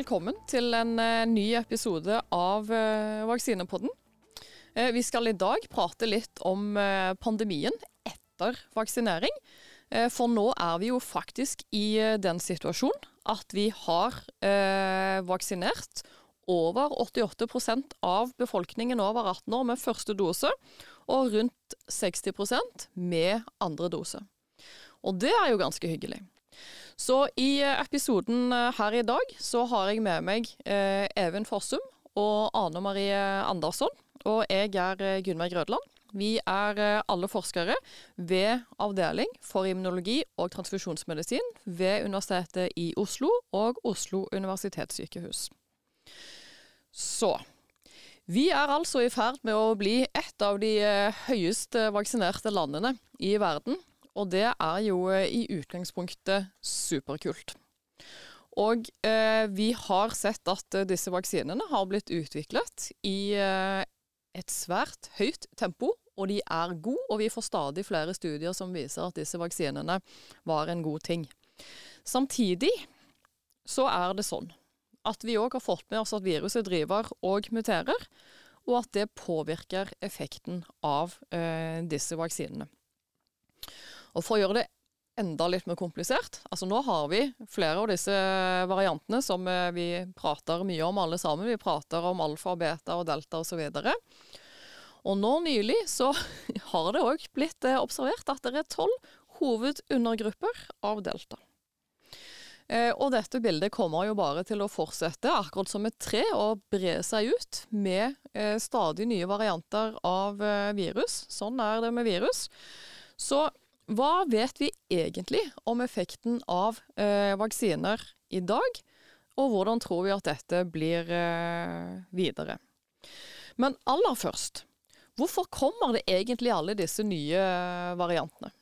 velkommen til en eh, ny episode av eh, Vaksinepodden. Eh, Vi skal i dag prate litt om pandemien etter vaksinering. For nå er vi jo faktisk i den situasjonen at vi har vaksinert over 88% av befolkningen over 18 år med første dose, og rundt 60% med andre dose. Og det er jo ganske hyggelig. Så i eh, episoden eh, her i dag så har jeg med meg eh, Even Forsum og Ane Marie Andersson. Og jeg er eh, Gunnveig Grødland. Vi er alle forskere ved avdeling for immunologi og transfusjonsmedisin ved Universitetet i Oslo og Oslo universitetssykehus. Så vi er altså i ferd med å bli et av de høyest vaksinerte landene i verden. Og det er jo eh, i utgangspunktet superkult. Og eh, vi har sett at eh, disse vaksinene har blitt utviklet i eh, et svært høyt tempo, og de er gode, og vi får stadig flere studier som viser at disse vaksinene var en god ting. Samtidig så er det sånn at vi òg har fått med oss at viruset driver og muterer, og at det påvirker effekten av eh, disse vaksinene. Og for å gjøre det enda litt mer komplisert, altså nå har vi flere av disse variantene som eh, vi prater mye om alle sammen. Vi prater om alfa, beta og delta osv. Og nå nylig så har det òg blitt eh, observert at det er tolv hovedundergrupper av delta. Eh, Og dette bildet kommer jo bare til å fortsette, akkurat som et tre, og bre seg ut med stadig nye varianter av virus. Sånn er det med virus. Så hva vet vi egentlig om effekten av eh, vaksiner i dag, og hvordan tror vi at dette blir eh, videre? Men aller først, hvorfor kommer det egentlig alle disse nye variantene?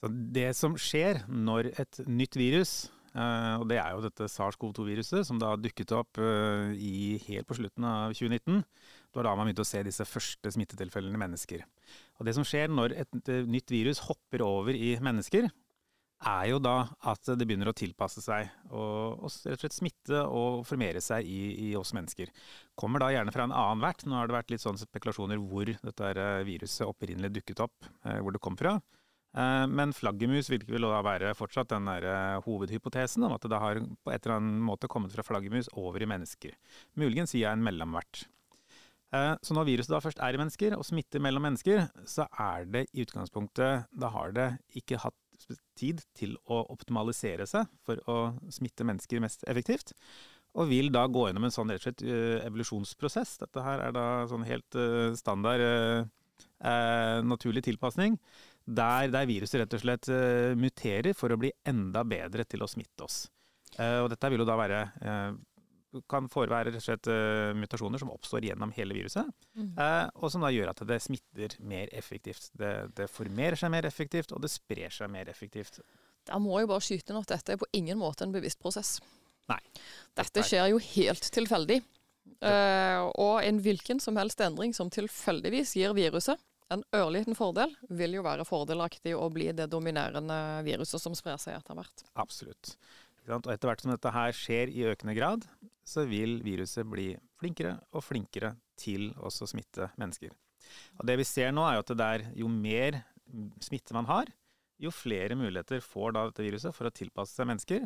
Så det som skjer når et nytt virus, eh, og det er jo dette SARS-CoV-2-viruset som da dukket opp eh, i, helt på slutten av 2019, det var da man begynte å se disse første smittetilfellene i mennesker. Og det som skjer når et nytt virus hopper over i mennesker, er jo da at det begynner å tilpasse seg og, og rett og slett smitte og formere seg i, i oss mennesker. Kommer da gjerne fra en annen vert. Nå har det vært litt sånn spekulasjoner hvor dette eh, viruset opprinnelig dukket opp, eh, hvor det kom fra. Eh, Men flaggermus vil ikke være fortsatt den der hovedhypotesen om at det har på et eller annet måte kommet fra flaggermus over i mennesker. Muligens sier jeg en mellomvert. Eh, Så når viruset da først er i mennesker og smitter mellom mennesker, så er det i utgangspunktet Da har det ikke hatt tid til å optimalisere seg for å smitte mennesker mest effektivt. Og vil da gå gjennom en sånn rett og slett eh, evolusjonsprosess. Dette her er da sånn helt eh, standard naturlig tilpasning. Der, der viruset rett og slett muterer for å bli enda bedre til å smitte oss. Og dette vil jo da være kan forevære rett og slett eh, mutasjoner som oppstår gjennom hele viruset, mm. og som da gjør at det smitter mer effektivt. Det, det formerer seg mer effektivt, og det sprer seg mer effektivt. Der må jeg bare skyte inn at dette er på ingen måte en bevisst prosess. Nei. Dette skjer jo helt tilfeldig. Uh, og en hvilken som helst endring som tilfeldigvis gir viruset en ørliten fordel, vil jo være fordelaktig å bli det dominerende viruset som sprer seg etter hvert. Absolutt. Og etter hvert som dette her skjer i økende grad, så vil viruset bli flinkere og flinkere til også å smitte mennesker. Og det vi ser nå er jo at det der, jo mer smitte man har, jo flere muligheter får da dette viruset for å tilpasse seg mennesker.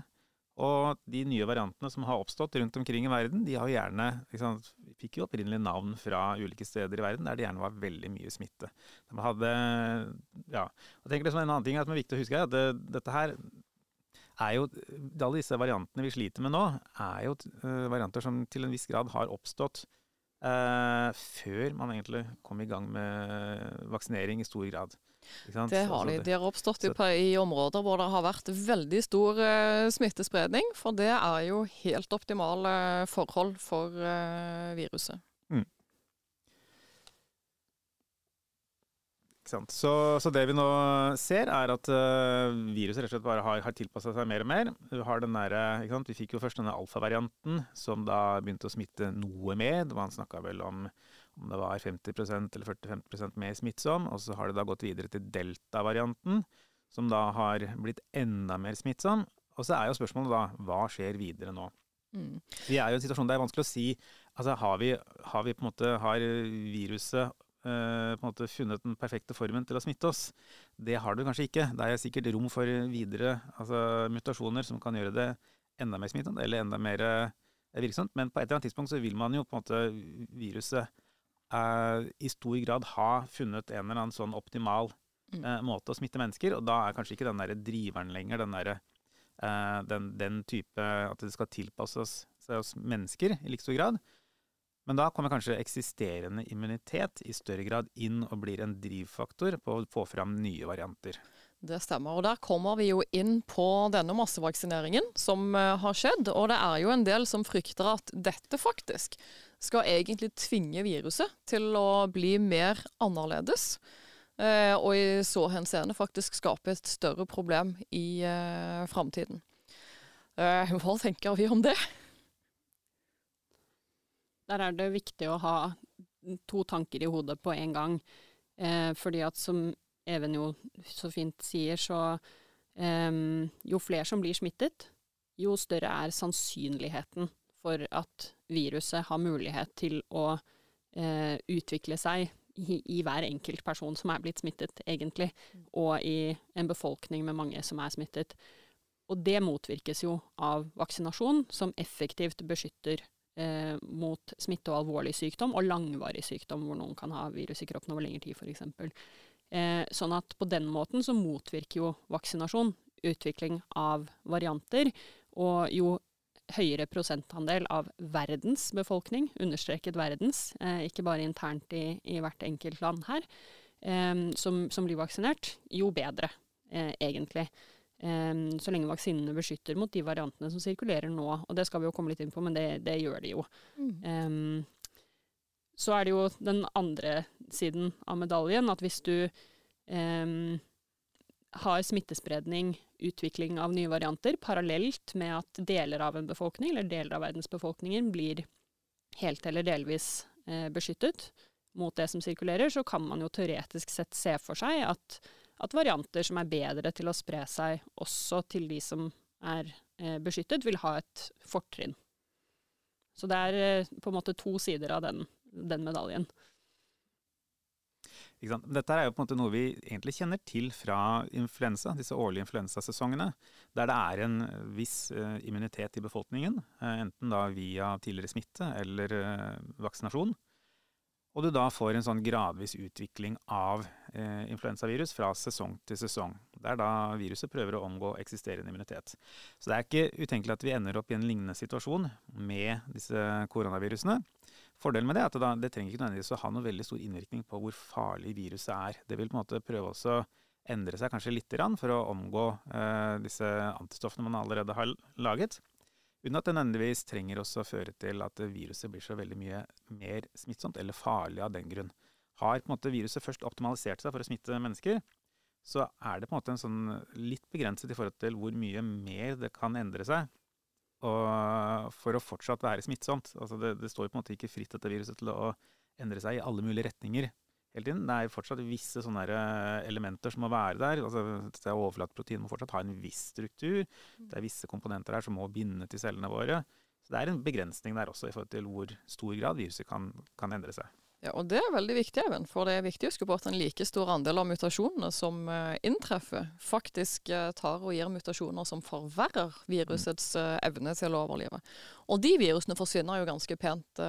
Og de nye variantene som har oppstått rundt omkring i verden, de har jo gjerne sant, fikk jo opprinnelig navn fra ulike steder i verden der det gjerne var veldig mye smitte. De hadde, ja, og tenker som En annen ting som er viktig å huske, er at det, dette her er jo Alle disse variantene vi sliter med nå, er jo eh, varianter som til en viss grad har oppstått Uh, før man egentlig kom i gang med vaksinering i stor grad. Det har de. De har oppstått i, i områder hvor det har vært veldig stor uh, smittespredning, for det er jo helt optimale forhold for uh, viruset. Ikke sant? Så, så det vi nå ser, er at uh, viruset rett og slett bare har, har tilpassa seg mer og mer. Vi, har den der? Vi fikk jo først denne alfavarianten, som da begynte å smitte noe mer. Man snakka vel om om det var 50% eller 40-50 mer smittsom. Og så har det da gått videre til delta-varianten, som da har blitt enda mer smittsom. Og så er jo spørsmålet da, hva skjer videre nå? Mm. Vi er jo i en situasjon der det er vanskelig å si altså Har vi, har vi på en måte har viruset eh, på en måte funnet den perfekte formen til å smitte oss? Det har du kanskje ikke. Det er sikkert rom for videre altså, mutasjoner som kan gjøre det enda mer smittende eller enda mer eh, virksomt. Men på et eller annet tidspunkt så vil man jo på en måte viruset eh, i stor grad ha funnet en eller annen sånn optimal mm. eh, måte å smitte mennesker, og da er kanskje ikke den derre driveren lenger den derre Eh, den, den, type At det skal tilpasse oss, oss mennesker i like stor grad. Men da kommer kanskje eksisterende immunitet i større grad inn og blir en drivfaktor på å få fram nye varianter. Det stemmer. og Der kommer vi jo inn på denne massevaksineringen som uh, har skjedd. Og det er jo en del som frykter at dette faktisk skal egentlig tvinge viruset til å bli mer annerledes. Eh, og i så henseende faktisk skape et større problem i eh, framtiden. Eh, hva tenker vi om det? Der er det viktig å ha to tanker i hodet på en gang. Eh, fordi at som Even jo så fint sier, så eh, jo flere som blir smittet, jo større er sannsynligheten for at viruset har mulighet til å eh, utvikle seg i, i, hver enkelt person som er blitt smittet, egentlig, og i en befolkning med mange som er smittet. Og det motvirkes jo av vaksinasjon, som effektivt beskytter eh, mot smitte og alvorlig sykdom, og langvarig sykdom, hvor noen kan ha virus i kroppen over lengre tid, f.eks. Eh, sånn at på den måten så motvirker jo vaksinasjon utvikling av varianter, og jo høyere prosentandel av verdens befolkning, understreket verdens, eh, ikke bare internt i, i, hvert enkelt land her, eh, som, som, blir vaksinert, jo bedre, eh, egentlig. Så lenge vaksinene beskytter mot de variantene som sirkulerer nå. Og det skal vi jo komme litt inn på, men det, det gjør de jo. Mm. så er det jo den andre siden av medaljen, at hvis du har smittespredning, utvikling av nye varianter, parallelt med at deler av en befolkning, eller deler av verdensbefolkningen, blir helt eller delvis eh, beskyttet mot det som sirkulerer, så kan man jo teoretisk sett se for seg at, at varianter som er bedre til å spre seg også til de som er eh, beskyttet, vil ha et fortrinn. Så det er eh, på en måte to sider av den, den medaljen. Dette er jo på en måte noe vi egentlig kjenner til fra influensa, disse årlige influensasesongene, der det er en viss uh, immunitet i befolkningen, uh, enten da via tidligere smitte eller vaksinasjon. Og du da får en sånn gradvis utvikling av influensavirus fra sesong til sesong. Der da viruset prøver å omgå eksisterende immunitet. Så det er ikke utenkelig at vi ender opp i en lignende situasjon med disse koronavirusene. Fordelen med det er at det, det trenger ikke nødvendigvis å ha noe veldig stor innvirkning på hvor farlig viruset er. Det vil på en måte prøve å endre seg kanskje litt for å omgå eh, disse antistoffene man allerede har laget. Uten at det nødvendigvis trenger også å føre til at viruset blir så veldig mye mer smittsomt eller farlig av den grunn. Har på en måte viruset først optimalisert seg for å smitte mennesker, så er det på en måte en sånn litt begrenset i forhold til hvor mye mer det kan endre seg for å fortsatt være smittsomt. Altså det, det, står på en måte ikke fritt, dette viruset, til å endre seg i alle mulige retninger hele tiden. Det er fortsatt visse sånne eh, elementer som må være der. Altså, det Overflateprotein må fortsatt ha en viss struktur. Det er visse komponenter her som må binde til cellene våre. Så det er en begrensning der også i forhold til hvor stor grad viruset kan, kan endre seg. Ja, og Det er veldig viktig, Even, for det er viktig å huske på at en like stor andel av mutasjonene som uh, inntreffer, faktisk uh, tar og gir mutasjoner som forverrer virusets evne til å overleve. Og de virusene forsvinner jo ganske pent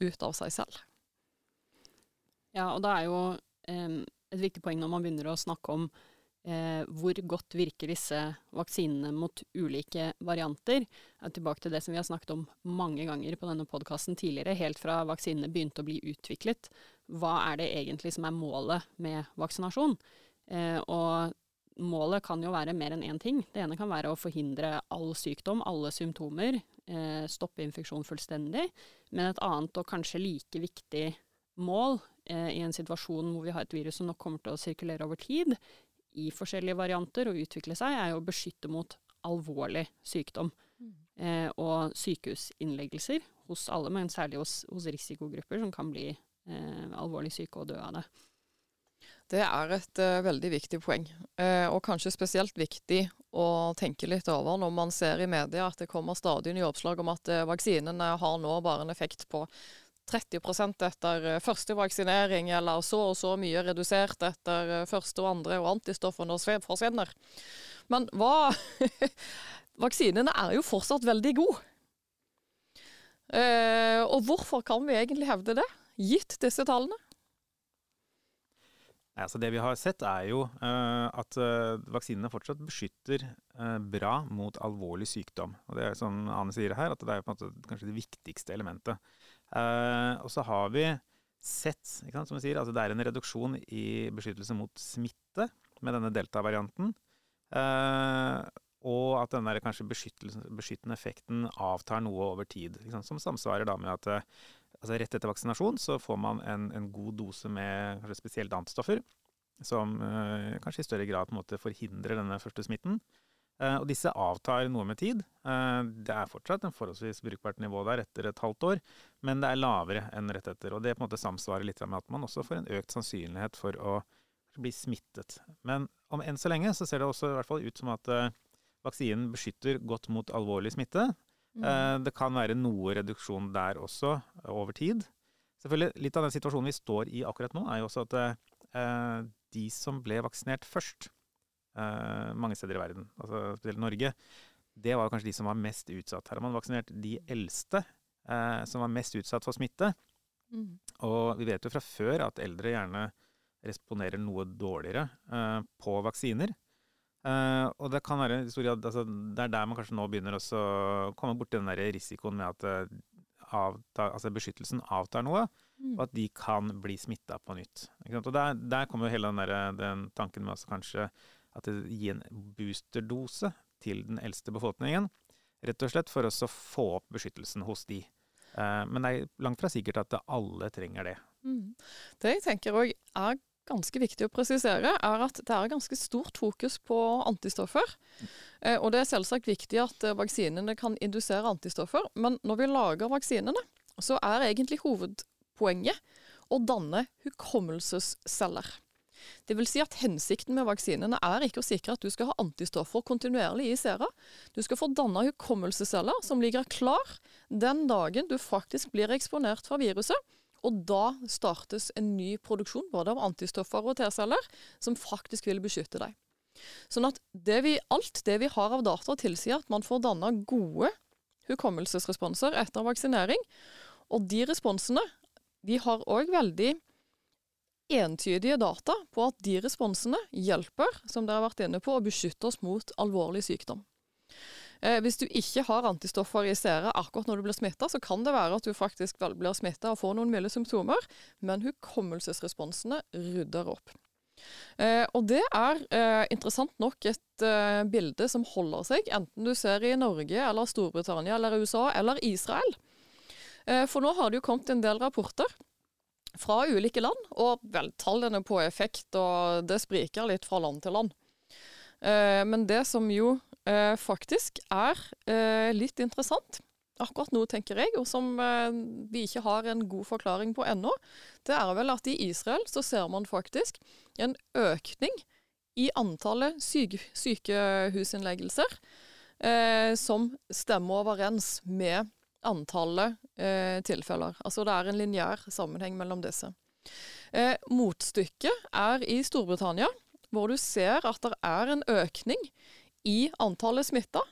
ut av seg selv. Ja, og det er jo eh, et viktig poeng når man begynner å snakke om eh, hvor godt virker disse vaksinene mot ulike varianter. tilbake til det som vi har snakket om mange ganger på denne podkasten tidligere, helt fra vaksinene begynte å bli utviklet. Hva er det egentlig som er målet med vaksinasjon? Eh, og målet kan jo være mer enn én ting. Det ene kan være å forhindre all sykdom, alle symptomer, eh, stoppe infeksjon fullstendig. Men et annet og kanskje like viktig mål eh, i en situasjon hvor vi har et virus som nok kommer til å sirkulere over tid, i forskjellige varianter og utvikle seg, er jo å beskytte mot alvorlig sykdom. Mm. Eh, og sykehusinnleggelser hos alle, men særlig hos, hos risikogrupper som kan bli eh, alvorlig syke og dø av det. Det er et uh, veldig viktig poeng, uh, og kanskje spesielt viktig å tenke litt over når man ser i media at det kommer stadig nye oppslag om at uh, vaksinene har nå bare en effekt på 30% etter første vaksinering, eller så og så mye redusert etter første og andre, og antistoffene forsvinner. Men hva Vaksinene er jo fortsatt veldig gode. og hvorfor kan vi egentlig hevde det, gitt disse tallene? Altså det vi har sett, er jo uh, at vaksinene fortsatt beskytter bra mot alvorlig sykdom. Og det er som Ane sier her, at det er kanskje det viktigste elementet. Og så har vi sett, sant, som vi sier, altså det er en reduksjon i beskyttelse mot smitte med denne delta-varianten. og at den der kanskje beskyttende effekten avtar noe over tid. Sant, som samsvarer da med at altså rett etter vaksinasjon så får man en, en god dose med kanskje spesielt antistoffer, som uh, kanskje i større grad på en måte forhindrer denne første smitten. Uh, og disse avtar noe med tid. Uh, det er fortsatt en forholdsvis brukbart nivå der etter et halvt år, men det er lavere enn rett etter. Og det på en måte samsvarer litt med at man også får en økt sannsynlighet for å bli smittet. Men om enn så lenge så ser det også i hvert fall ut som at uh, vaksinen beskytter godt mot alvorlig smitte. Mm. Eh, det kan være noe reduksjon der også, over tid. Selvfølgelig, Litt av den situasjonen vi står i akkurat nå, er jo også at eh, de som ble vaksinert først, eh, mange steder i verden, altså spesielt Norge, det var kanskje de som var mest utsatt. Her har man vaksinert de eldste eh, som var mest utsatt for smitte. Mm. Og vi vet jo fra før at eldre gjerne responderer noe dårligere eh, på vaksiner. Uh, og det kan være historie, altså, det er der man kanskje nå begynner å komme borti den der risikoen med at uh, avta, altså beskyttelsen avtar noe, mm. og at de kan bli smitta på nytt. Og der, der, kommer jo hele den, der, den tanken med altså kanskje at det gir en boosterdose til den eldste befolkningen. Rett og slett for å få opp beskyttelsen hos de. Uh, men det er langt fra sikkert at alle trenger det. Mm. Det jeg tenker òg er ganske viktig å presisere, er at det er ganske stort fokus på antistoffer. Eh, og det er selvsagt viktig at eh, vaksinene kan indusere antistoffer, men når vi lager vaksinene, så er egentlig hovedpoenget å danne hukommelsesceller. Det vil si at Hensikten med vaksinene er ikke å sikre at du skal ha antistoffer kontinuerlig i sera. Du skal få danna hukommelsesceller som ligger klar den dagen du faktisk blir eksponert for viruset, og da startes en ny produksjon både av antistoffer og T-celler som faktisk vil beskytte deg. Sånn at det vi, alt det vi har av data, tilsier at man får danna gode hukommelsesresponser etter vaksinering. Og de responsene de har òg veldig entydige data på at de responsene hjelper, som dere har vært inne på, å beskytte oss mot alvorlig sykdom. Eh, hvis du ikke har antistoffer i seeret akkurat når du blir smitta, så kan det være at du faktisk blir smitta og får noen milde symptomer, men hukommelsesresponsene rydder opp. Eh, og det er eh, interessant nok et eh, bilde som holder seg, enten du ser i Norge eller Storbritannia eller USA eller Israel. Eh, for nå har det jo kommet en del rapporter fra ulike land, og vel, tallene på effekt og det spriker litt fra land til land. Eh, men det som jo eh, faktisk er eh, litt interessant akkurat nå, tenker jeg, og som eh, vi ikke har en god forklaring på ennå, det er vel at i Israel så ser man faktisk en økning i antallet syke, sykehusinnleggelser eh, som stemmer overens med antallet eh, tilfeller. Altså det er en lineær sammenheng mellom disse. Eh, motstykket er i Storbritannia, hvor du ser at det er en økning i antallet smitta.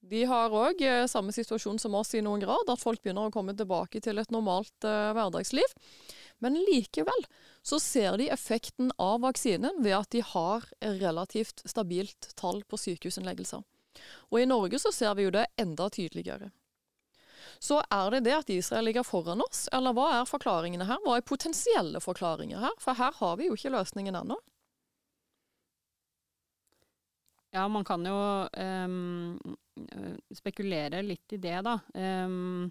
De har òg eh, samme situasjon som oss i noen grad, at folk begynner å komme tilbake til et normalt eh, hverdagsliv. Men likevel så ser de effekten av vaksinen ved at de har relativt stabilt tall på sykehusinnleggelser. Og i Norge så ser vi jo det enda tydeligere. Så er det det at Israel ligger foran oss, eller hva er forklaringene her? Hva er potensielle forklaringer her? For her har vi jo ikke løsningen ennå. Ja, man kan jo um, spekulere litt i det, da. Um,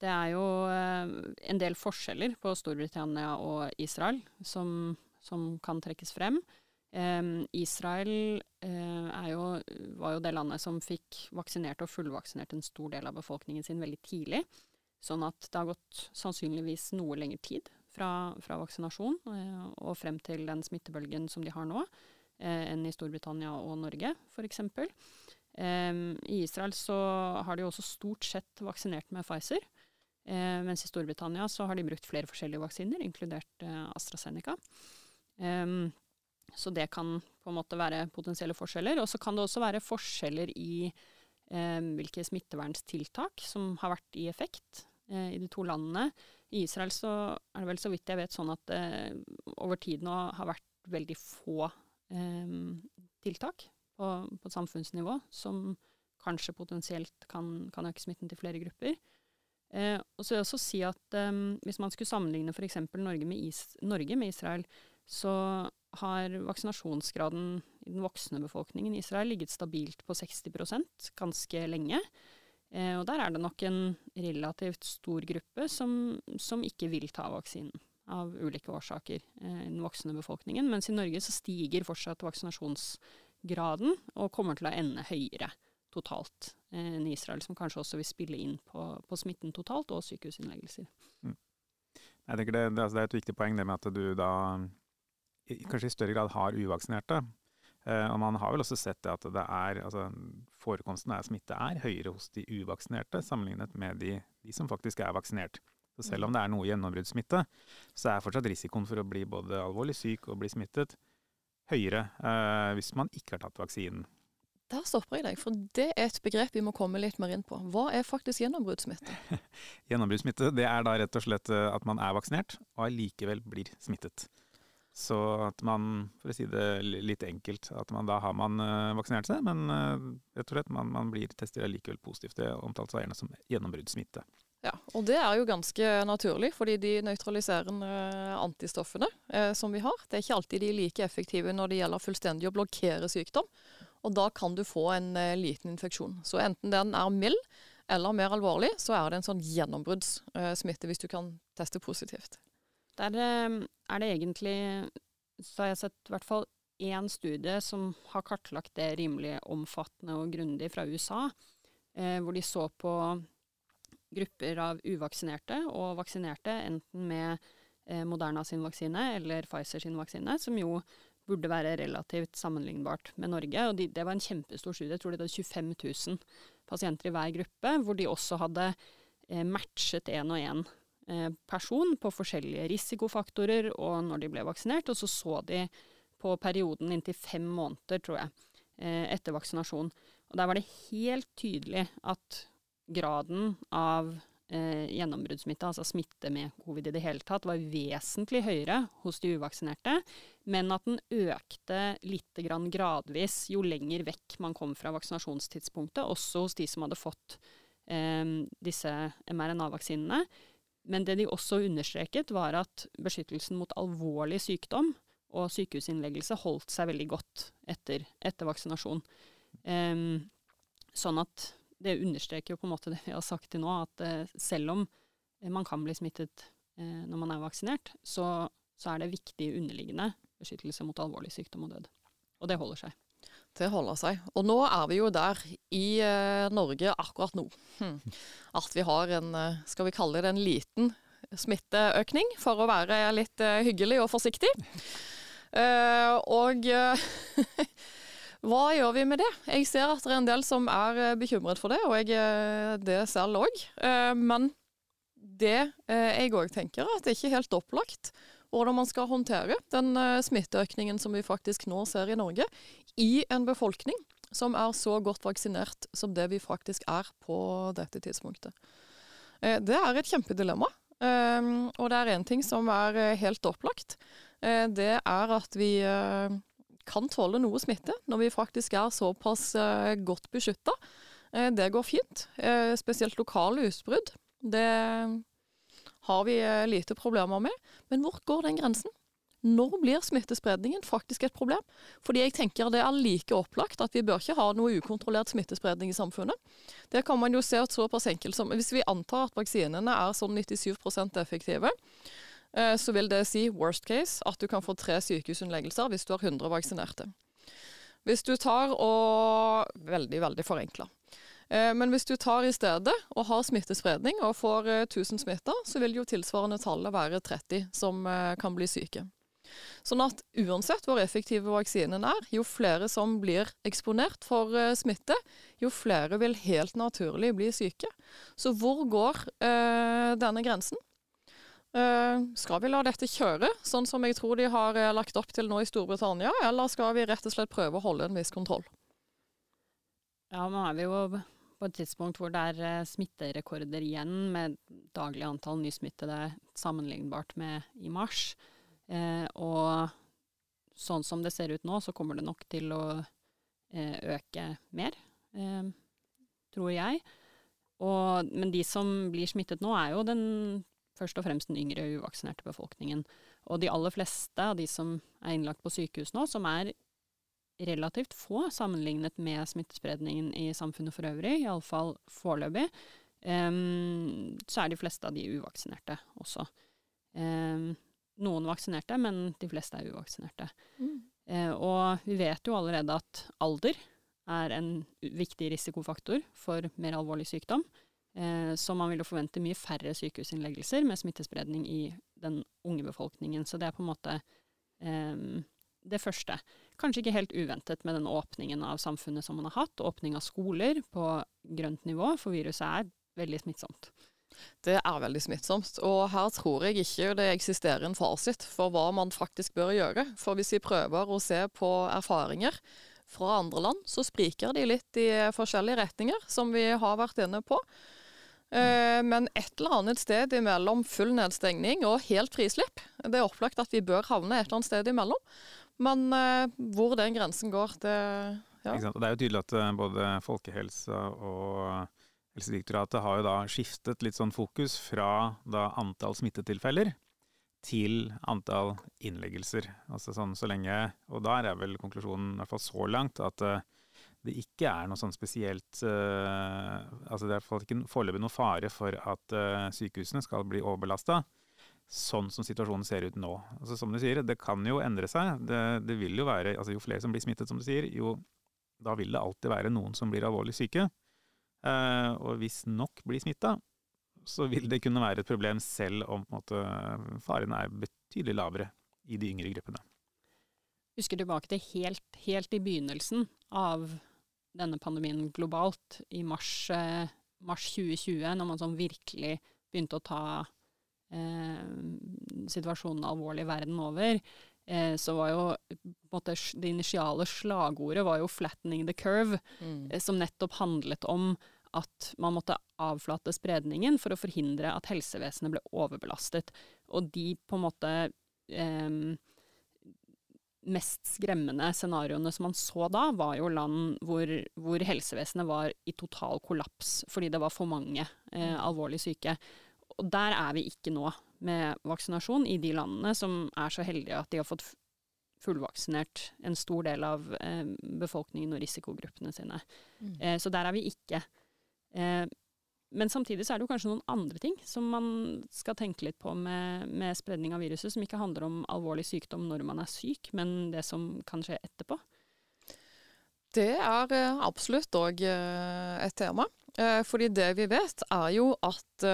det er jo uh, en del forskjeller på Storbritannia og Israel som, som kan trekkes frem. Israel uh, jo, var jo det landet som fikk vaksinert og fullvaksinert en stor del av befolkningen sin veldig tidlig. Sånn at det har gått sannsynligvis noe lengre tid fra, fra vaksinasjon eh, og frem til den smittebølgen som de har nå, eh, enn i Storbritannia og Norge f.eks. Eh, I Israel så har de også stort sett vaksinert med Pfizer. Eh, mens i Storbritannia så har de brukt flere forskjellige vaksiner, inkludert eh, AstraZeneca. Um, så det kan på en måte være potensielle forskjeller. Og så kan det også være forskjeller i eh, hvilke smittevernstiltak som har vært i effekt eh, i de to landene. I Israel så er det vel så vidt jeg vet sånn at eh, over tid nå har vært veldig få eh, tiltak på, på, samfunnsnivå som kanskje potensielt kan, kan, øke smitten til flere grupper. Eh, og så vil jeg også si at eh, hvis man skulle sammenligne f.eks. Norge, Norge med Israel, så har vaksinasjonsgraden i den voksne befolkningen i Israel ligget stabilt på 60 ganske lenge. Eh, og der er det nok en relativt stor gruppe som, som ikke vil ta vaksinen, av ulike årsaker, eh, i den voksne befolkningen. Mens i Norge så stiger fortsatt vaksinasjonsgraden, og kommer til å ende høyere totalt eh, enn Israel, som kanskje også vil spille inn på, på smitten totalt, og sykehusinnleggelser. Mm. Jeg tenker det, det, altså det, er et viktig poeng det med at du da kanskje i større grad har uvaksinerte. Uh, og man har vel også sett at det er, altså, forekomsten av smitte er høyere hos de uvaksinerte sammenlignet med de, de, som faktisk er vaksinert. Så selv om det er noe gjennombruddssmitte, så er fortsatt risikoen for å bli både alvorlig syk og bli smittet høyere uh, hvis man ikke har tatt vaksinen. Der stopper jeg deg, for det er et begrep vi må komme litt mer inn på. Hva er faktisk gjennombruddssmitte? gjennombruddssmitte det er da rett og slett eh, at man er vaksinert og allikevel blir smittet. Så at man, for å si det litt enkelt, at man da har man uh, vaksinert seg, men uh, rett og slett man, man blir testet likevel positivt. Det omtales gjerne som gjennombruddssmitte. Ja, og det er jo ganske naturlig, fordi de nøytraliserende antistoffene eh, som vi har, det er ikke alltid de er like effektive når det gjelder fullstendig å blokkere sykdom. Og da kan du få en eh, liten infeksjon. Så enten den er mild eller mer alvorlig, så er det en sånn gjennombruddssmitte eh, hvis du kan teste positivt. Der er det egentlig, så har jeg sett i hvert fall én studie som har kartlagt det rimelig omfattende og grundig fra USA, eh, hvor de så på grupper av uvaksinerte og vaksinerte, enten med eh, Moderna sin vaksine eller Pfizer sin vaksine, som jo burde være relativt sammenlignbart med Norge. Og de, det var en kjempestor studie, jeg tror det hadde 25 000 pasienter i hver gruppe, hvor de også hadde eh, matchet én og én person på forskjellige risikofaktorer og når de ble vaksinert, og så så de på perioden inntil fem måneder, tror jeg, eh, etter vaksinasjon. Og der var det helt tydelig at graden av eh, gjennombruddssmitte, altså smitte med covid i det hele tatt, var vesentlig høyere hos de uvaksinerte, men at den økte litt gradvis jo lenger vekk man kom fra vaksinasjonstidspunktet, også hos de som hadde fått eh, disse mRNA-vaksinene. Men det de også understreket, var at beskyttelsen mot alvorlig sykdom og sykehusinnleggelse holdt seg veldig godt etter, etter vaksinasjon. Um, sånn at det understreker jo på en måte det vi har sagt til nå, at uh, selv om man kan bli smittet uh, når man er vaksinert, så, så er det viktig underliggende beskyttelse mot alvorlig sykdom og død. Og det holder seg. Det holder seg. Og nå er vi jo der i eh, Norge akkurat nå. Hm. At vi har en, eh, skal vi kalle det en liten smitteøkning, for å være litt eh, hyggelig og forsiktig. Og hva gjør vi med det? Jeg ser at det er en del som er bekymret for det, og jeg det selv òg. men det jeg òg tenker, at det ikke er helt opplagt hvordan man skal håndtere den smitteøkningen som vi faktisk nå ser i Norge, i en befolkning som er så godt vaksinert som det vi faktisk er på dette tidspunktet. Eh, det er et kjempedilemma. Eh, og det er én ting som er eh, helt opplagt. Det er at vi kan tåle noe smitte når vi faktisk er såpass godt beskytta. Det går fint. Spesielt lokale utbrudd. Det har vi lite problemer med. Men hvor går den grensen? Når blir smittespredningen faktisk et problem? Fordi jeg tenker det er like opplagt at vi bør ikke ha noe ukontrollert smittespredning i samfunnet. Det kan man jo se at såpass enkelt som Hvis vi antar at vaksinene er sånn 97% effektive, eh, så vil det si worst case at du kan få tre sykehusinnleggelser hvis du har 100 vaksinerte. Hvis du tar og Veldig, veldig forenkla. Eh, men hvis du tar i stedet og har smittespredning og får 1000 eh, smitta, så vil jo tilsvarende tallet være 30 som kan bli syke. Sånn at uansett hvor effektive vaksinen er, jo flere som blir eksponert for smitte, jo flere vil helt naturlig bli syke. Så hvor går eh, denne grensen? Eh, skal vi la dette kjøre, sånn som jeg tror de har lagt opp til nå i Storbritannia, eller skal vi rett og slett prøve å holde en viss kontroll? Ja, nå er vi jo på et tidspunkt hvor det er eh, smitterekorder igjen, med daglig antall nysmittede sammenlignbart med i mars. Eh, og sånn som det ser ut nå, så kommer det nok til å eh, øke mer, eh, tror jeg. Og, men de som blir smittet nå, er jo den, først og fremst den yngre uvaksinerte befolkningen. Og de aller fleste av de som er innlagt på sykehus nå, som er relativt få sammenlignet med smittespredningen i samfunnet for øvrig, iallfall foreløpig. Um, så er de fleste av de uvaksinerte også. Um, noen vaksinerte, men de fleste er uvaksinerte. Mm. Eh, og vi vet jo allerede at alder er en viktig risikofaktor for mer alvorlig sykdom. Eh, så man vil jo forvente mye færre sykehusinnleggelser med smittespredning i den unge befolkningen. Så det er på en måte eh, det første. Kanskje ikke helt uventet med den åpningen av samfunnet som man har hatt, åpning av skoler på grønt nivå, for viruset er veldig smittsomt. Det er veldig smittsomt, og her tror jeg ikke det eksisterer en fasit for hva man faktisk bør gjøre. For hvis vi prøver å se på erfaringer fra andre land, så spriker de litt i forskjellige retninger, som vi har vært inne på. Eh, men et eller annet sted imellom full nedstengning og helt frislipp. Det er opplagt at vi bør havne et eller annet sted imellom. Men uh, hvor den grensen går, det ja. Det er jo tydelig at uh, både Folkehelsa og Helsedirektoratet har jo da skiftet litt sånn fokus fra da antall smittetilfeller til antall innleggelser. Altså sånn så lenge Og der er vel konklusjonen i hvert fall så langt at uh, det ikke er noe sånn spesielt uh, Altså det er ikke foreløpig noe fare for at uh, sykehusene skal bli overbelasta sånn som situasjonen ser ut nå. Altså, som du sier, det kan jo endre seg. Det, det vil jo være, altså Jo flere som blir smittet, som du sier, jo da vil det alltid være noen som blir alvorlig syke. Eh, og hvis nok blir smitta, så vil det kunne være et problem selv om måte, faren er betydelig lavere i de yngre gruppene. Husker tilbake til helt, helt i begynnelsen av denne pandemien globalt, i mars, eh, mars 2020, når man sånn virkelig begynte å ta eh, situasjonen alvorlig verden over, eh, så var jo måte, det initiale slagordet var jo 'flattening the curve', mm. eh, som nettopp handlet om at man måtte avflate spredningen for å forhindre at helsevesenet ble overbelastet. Og de på en måte eh, mest skremmende scenarioene som man så da, var jo land hvor, hvor helsevesenet var i total kollaps fordi det var for mange eh, mm. alvorlig syke. Og der er vi ikke nå med vaksinasjon i de landene som er så heldige at de har fått fullvaksinert en stor del av eh, befolkningen og risikogruppene sine. Mm. Eh, så der er vi ikke. Eh, men samtidig så er det jo kanskje noen andre ting som man skal tenke litt på med, med, spredning av viruset, som ikke handler om alvorlig sykdom når man er syk, men det som kan skje etterpå. Det er eh, absolutt òg eh, et tema. Eh, fordi det vi vet, er jo at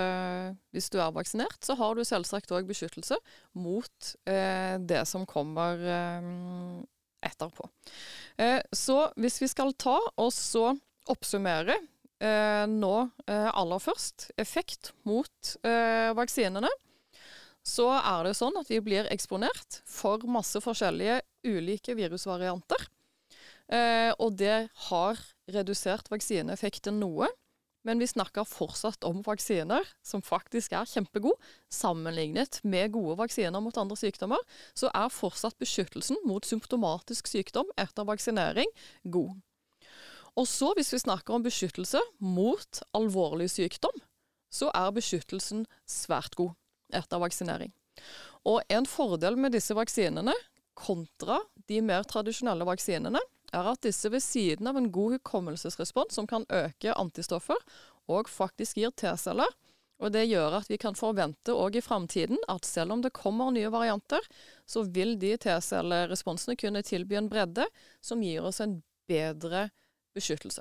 hvis du er vaksinert, så har du selvsagt òg beskyttelse mot det som kommer etterpå. Så hvis vi skal ta og så oppsummere nå aller først effekt mot vaksinene, så er det sånn at vi blir eksponert for masse forskjellige ulike virusvarianter. Eh, og det har redusert vaksineeffekten noe. Men vi snakker fortsatt om vaksiner som faktisk er kjempegode. Sammenlignet med gode vaksiner mot andre sykdommer, så er fortsatt beskyttelsen mot symptomatisk sykdom etter vaksinering god. Og så, hvis vi snakker om beskyttelse mot alvorlig sykdom, så er beskyttelsen svært god etter vaksinering. Og en fordel med disse vaksinene kontra de mer tradisjonelle vaksinene, er at disse ved siden av en god hukommelsesrespons som kan øke antistoffer, og faktisk gir T-celler. Og Det gjør at vi kan forvente òg i framtiden at selv om det kommer nye varianter, så vil de T-celleresponsene kunne tilby en bredde som gir oss en bedre beskyttelse.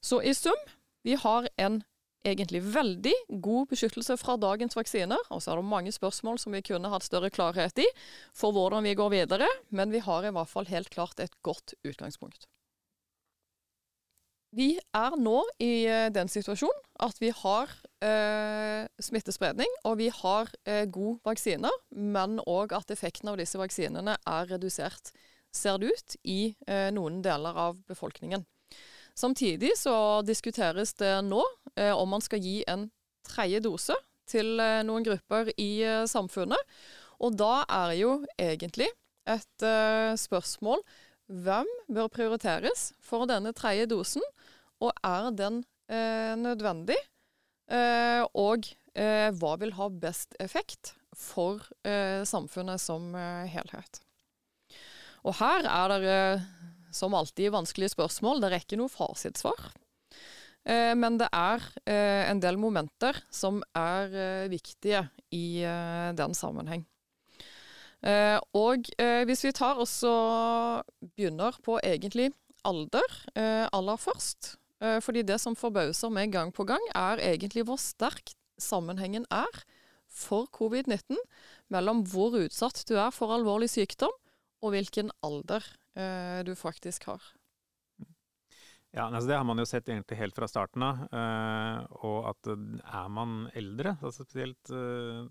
Så i sum Vi har en egentlig veldig god beskyttelse fra dagens vaksiner. Og så er det mange spørsmål som vi kunne hatt større klarhet i for hvordan vi går videre, men vi har i hvert fall helt klart et godt utgangspunkt. Vi er nå i eh, den situasjonen at vi har eh, smittespredning og vi har eh, gode vaksiner, men òg at effekten av disse vaksinene er redusert, ser det ut, i eh, noen deler av befolkningen. Samtidig så diskuteres det nå eh, om man skal gi en tredje dose til eh, noen grupper i samfunnet. Og da er jo egentlig et spørsmål hvem bør prioriteres for denne tredje dosen, og er den eh, nødvendig? Eh, og eh, hva vil ha best effekt for eh, samfunnet som eh, helhet? Og her er det som alltid vanskelige spørsmål. Det er ikke noe fasitsvar. Men det er en del momenter som er viktige i den sammenheng. Og hvis vi tar og begynner på egentlig alder aller først, Eh, fordi det som forbauser meg gang på gang, er egentlig hvor sterk sammenhengen er for covid-19 mellom hvor utsatt du er for alvorlig sykdom, og hvilken alder eh, du faktisk har. Ja, altså Det har man jo sett egentlig helt fra starten av. Eh, og at er man eldre, altså spesielt eh,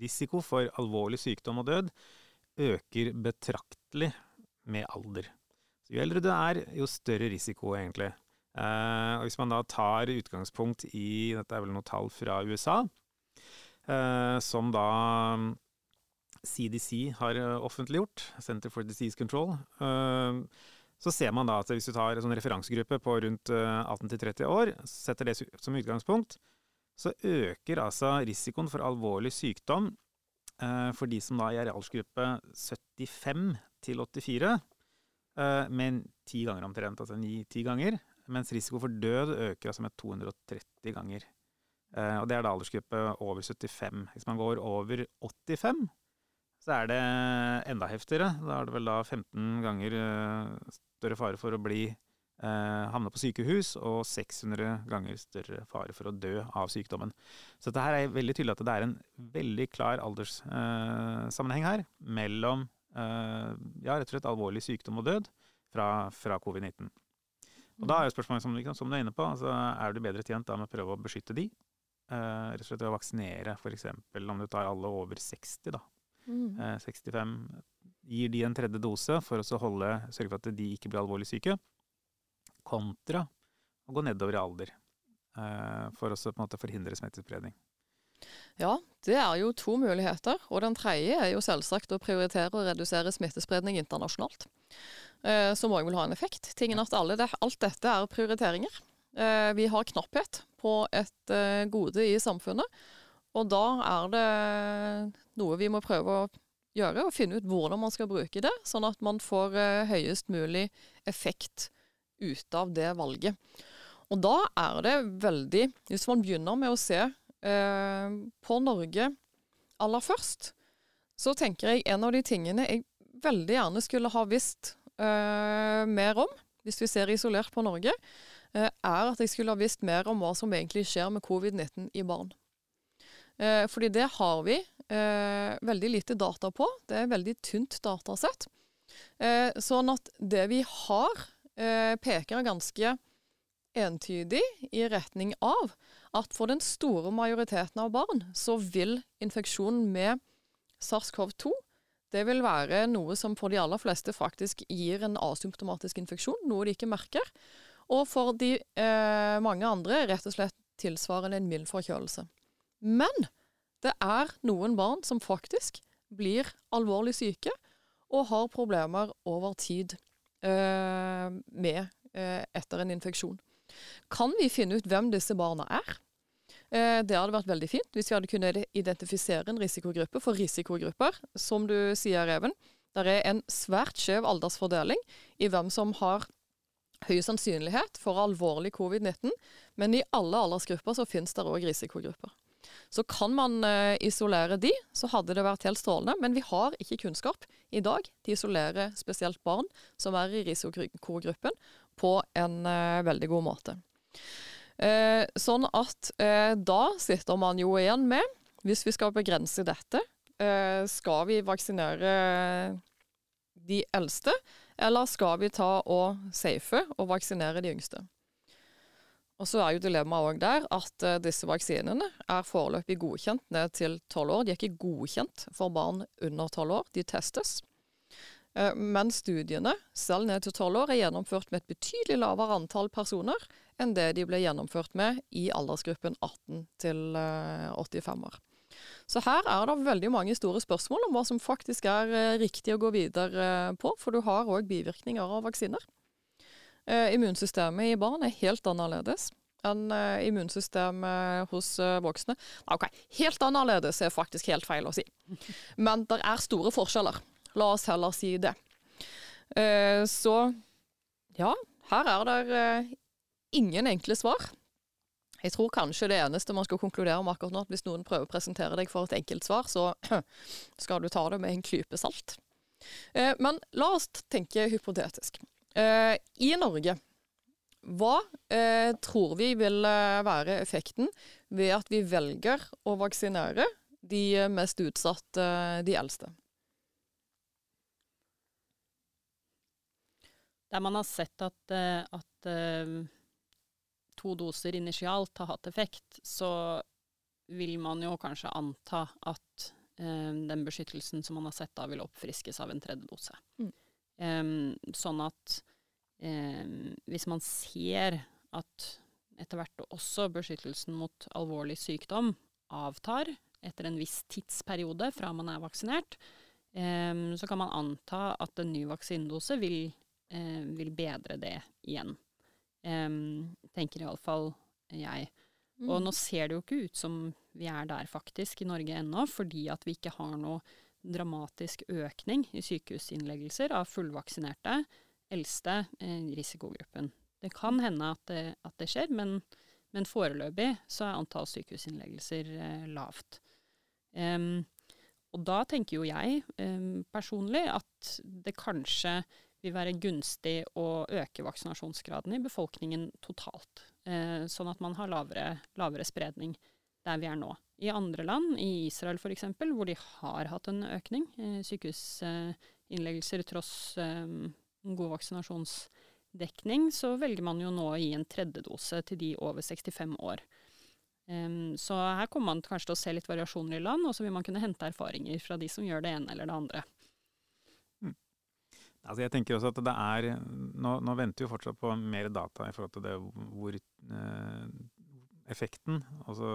risiko for alvorlig sykdom og død, øker betraktelig med alder. Så jo eldre du er, jo større risiko egentlig. Og hvis man da tar utgangspunkt i Dette er vel noe tall fra USA, som da CDC har eh, offentliggjort, Center for Disease Control, uh, så ser man da at hvis du tar en sånn referansegruppe på rundt 18-30 år, setter det som utgangspunkt, så øker altså risikoen for alvorlig sykdom for de som da er i aldersgruppe 75 til 84, med ti ganger omtrent, altså ni-ti ganger mens risiko for død øker altså med 230 ganger. Eh, og det er da aldersgruppe over 75. Hvis man går over 85, så er det enda heftigere. Da er det vel da 15 ganger eh, større fare for å bli eh, havne på sykehus, og 600 ganger større fare for å dø av sykdommen. Så dette her er veldig tydelig at det er en veldig klar alderssammenheng eh, her mellom eh, ja, rett og slett alvorlig sykdom og død fra, fra covid-19. Og da er jo spørsmålet, som, som, du er inne på, altså, er du bedre tjent da med å prøve å beskytte de? Uh, rett og slett ved å vaksinere, f.eks. om du tar alle over 60, da. Mm. Uh, eh, 65. Gir de en tredje dose for å holde, sørge for at de ikke blir alvorlig syke, kontra å gå nedover i alder. Uh, for å på en måte forhindre smittespredning. Ja, det er jo to muligheter. Og den tredje er jo selvsagt å prioritere å redusere smittespredning internasjonalt. Eh, som òg vil ha en effekt. Tingen at alle, det, Alt dette er prioriteringer. Eh, vi har knapphet på et eh, gode i samfunnet. Og da er det noe vi må prøve å gjøre, og finne ut hvordan man skal bruke det, sånn at man får høyest mulig effekt ut av det valget. Og da er det veldig Hvis man begynner med å se eh, på Norge aller først, så tenker jeg en av de tingene jeg veldig gjerne skulle ha visst eh, mer om, hvis vi ser isolert på Norge, eh, er at jeg skulle ha visst mer om hva som egentlig skjer med covid-19 i barn. Eh, fordi det har vi eh, veldig lite data på. Det er veldig tynt datasett. Eh, sånn at det vi har, peker ganske entydig i retning av at for den store majoriteten av barn så vil infeksjonen med SARS-CoV-2 det vil være noe som for de aller fleste faktisk gir en asymptomatisk infeksjon, noe de ikke merker. Og for de eh, mange andre rett og slett tilsvarende en mild forkjølelse. Men det er noen barn som faktisk blir alvorlig syke og har problemer over tid eh, med eh, etter en infeksjon. Kan vi finne ut hvem disse barna er? Eh, det hadde vært veldig fint hvis vi hadde kunnet identifisere en risikogruppe for risikogrupper. Som du sier, Even, det er en svært skjev aldersfordeling i hvem som har høy sannsynlighet for alvorlig covid-19, men i alle aldersgrupper så finnes det òg risikogrupper. Så kan man uh, isolere de, så hadde det vært helt strålende. Men vi har ikke kunnskap i dag til å isolere spesielt barn som er i risikogruppen, på en uh, veldig god måte. Eh, sånn at eh, da sitter man jo igjen med, hvis vi skal begrense dette, eh, skal vi vaksinere de eldste, eller skal vi ta og safe og vaksinere de yngste? Og så er jo dilemmaet òg der at uh, disse vaksinene er foreløpig godkjent ned til tolv år. De er ikke godkjent for barn under tolv år, de testes. Uh, men studiene, selv ned til tolv år, er gjennomført med et betydelig lavere antall personer enn det de ble gjennomført med i aldersgruppen 18 til uh, 85 år. Så her er det veldig mange store spørsmål om hva som faktisk er riktig å gå videre på, for du har òg bivirkninger av vaksiner. Eh, immunsystemet i barn er helt annerledes enn eh, immunsystemet hos eh, voksne. Ok, helt annerledes er faktisk helt feil å si. Men det er store forskjeller. La oss heller si det. Så ja, her er det ingen enkle svar. Jeg tror kanskje det eneste man skal konkludere med akkurat nå, at hvis noen prøver å presentere deg for et enkelt svar, så skal du ta det med en klype salt. Men la oss tenke hypotetisk. Eh, I Norge, hva eh, tror vi vil eh, være effekten ved at vi velger å vaksinere de mest utsatte, de eldste? Der man har sett at, at to doser initialt har hatt effekt, så vil man jo kanskje anta at den beskyttelsen som man har sett da, vil oppfriskes av en tredje dose. Mm. Um, sånn at um, hvis man ser at etter hvert også beskyttelsen mot alvorlig sykdom avtar etter en viss tidsperiode fra man er vaksinert, um, så kan man anta at en ny vaksinedose vil, uh, vil bedre det igjen. Um, tenker iallfall jeg. Mm. Og nå ser det jo ikke ut som vi er der faktisk i Norge ennå, fordi at vi ikke har noe dramatisk økning i sykehusinnleggelser av fullvaksinerte eldste eh, risikogruppen. Det kan hende at det, at det skjer, men, men, foreløpig så er antall sykehusinnleggelser eh, lavt. Um, og da tenker jo jeg um, personlig at det kanskje vil være gunstig å øke vaksinasjonsgraden i befolkningen totalt. Eh, sånn at man har lavere, lavere spredning der vi er nå. I andre land, i Israel f.eks., hvor de har hatt en økning i sykehusinnleggelser tross um, god vaksinasjonsdekning, så velger man jo nå å gi en tredjedose til de over 65 år. Så her kommer man kanskje til å se litt variasjoner i land, og så vil man kunne hente erfaringer fra de som gjør det ene eller det andre. Mm. Altså jeg tenker også at det er, nå, nå, venter vi fortsatt på mer data i forhold til det hvor eh, effekten altså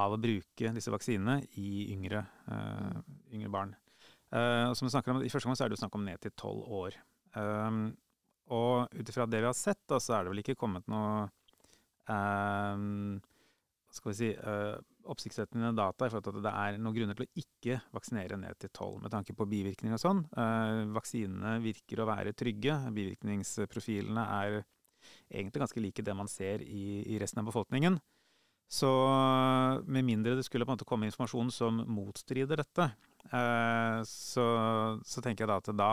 av å bruke disse vaksinene i yngre, uh, yngre barn. Uh, som vi snakker om, I første gang er det jo snakk om ned til tolv år. Um, og ut ifra det vi har sett, da, så er det vel ikke kommet noe um, skal vi si, uh, oppsiktsvekkende data i forhold til at det er noen grunner til å ikke vaksinere ned til tolv, med tanke på bivirkninger og sånn. Uh, vaksinene virker å være trygge. Bivirkningsprofilene er egentlig ganske like det man ser i, i resten av befolkningen. Så med mindre det skulle på en måte komme informasjon som motstrider dette, eh, så, så, tenker jeg da at da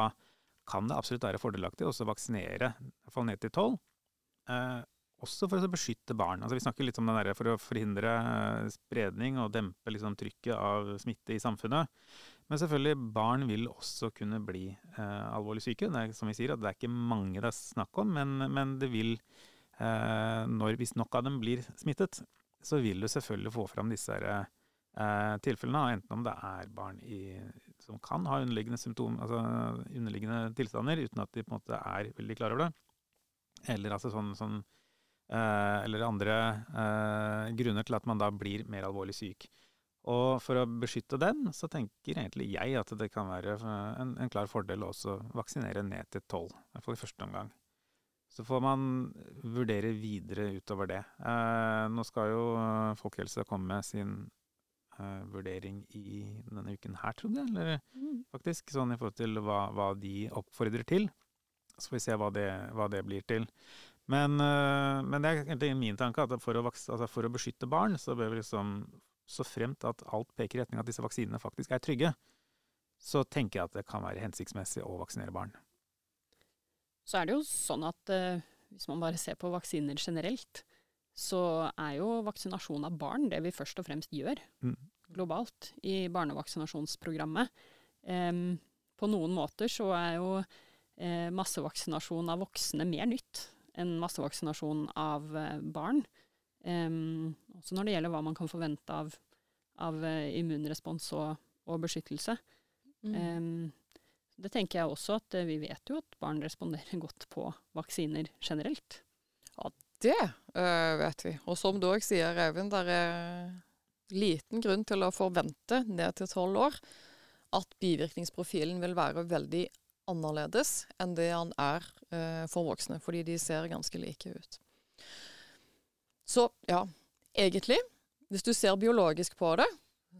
kan det absolutt være fordelaktig å vaksinere, iallfall ned til tolv. Eh, også for å beskytte barn. Altså, vi snakker litt om det der for å forhindre eh, spredning og dempe liksom, trykket av smitte i samfunnet. Men selvfølgelig, barn vil også kunne bli alvorlig syke. Det er som vi sier, det er ikke mange det er snakk om, men, men det vil, når, hvis nok av dem blir smittet, så vil du selvfølgelig få fram disse her, eh, tilfellene, enten om det er barn i, som kan ha underliggende symptom, altså underliggende tilstander, uten at de på en måte er veldig klar over det, eller altså sånn, sånn eh, eller andre eh, grunner til at man da blir mer alvorlig syk. Og for å beskytte den, så tenker egentlig jeg at det kan være en, en klar fordel å også vaksinere ned til tolv, i hvert fall i første omgang. Så får man vurdere videre utover det. Eh, nå skal jo Folkehelse komme med sin eh, vurdering i denne uken her, trodde jeg. Eller mm. faktisk, sånn i forhold til hva, hva, de oppfordrer til. Så får vi se hva det, hva det blir til. Men, eh, men, det er egentlig min tanke at for å, altså for å beskytte barn, så bør vi liksom så fremt at alt peker i retning at disse vaksinene faktisk er trygge, så tenker jeg at det kan være hensiktsmessig å vaksinere barn. Så er det jo sånn at uh, hvis man bare ser på vaksiner generelt, så er jo vaksinasjon av barn det vi først og fremst gjør Mm. globalt i barnevaksinasjonsprogrammet. Em, på noen måter så er jo eh, massevaksinasjon av voksne mer nytt enn massevaksinasjon av eh, barn. Også når det gjelder hva man kan forvente av, av eh, immunrespons og, og beskyttelse. Mm. Det tenker jeg også at eh, vi vet jo at barn responderer godt på vaksiner generelt. Ja, Det øh, vet vi. Og som du òg sier, Eivind, det er liten grunn til å forvente ned til tolv år at bivirkningsprofilen vil være veldig annerledes enn det han er øh, for voksne, fordi de ser ganske like ut. Så ja, egentlig, hvis du ser biologisk på det,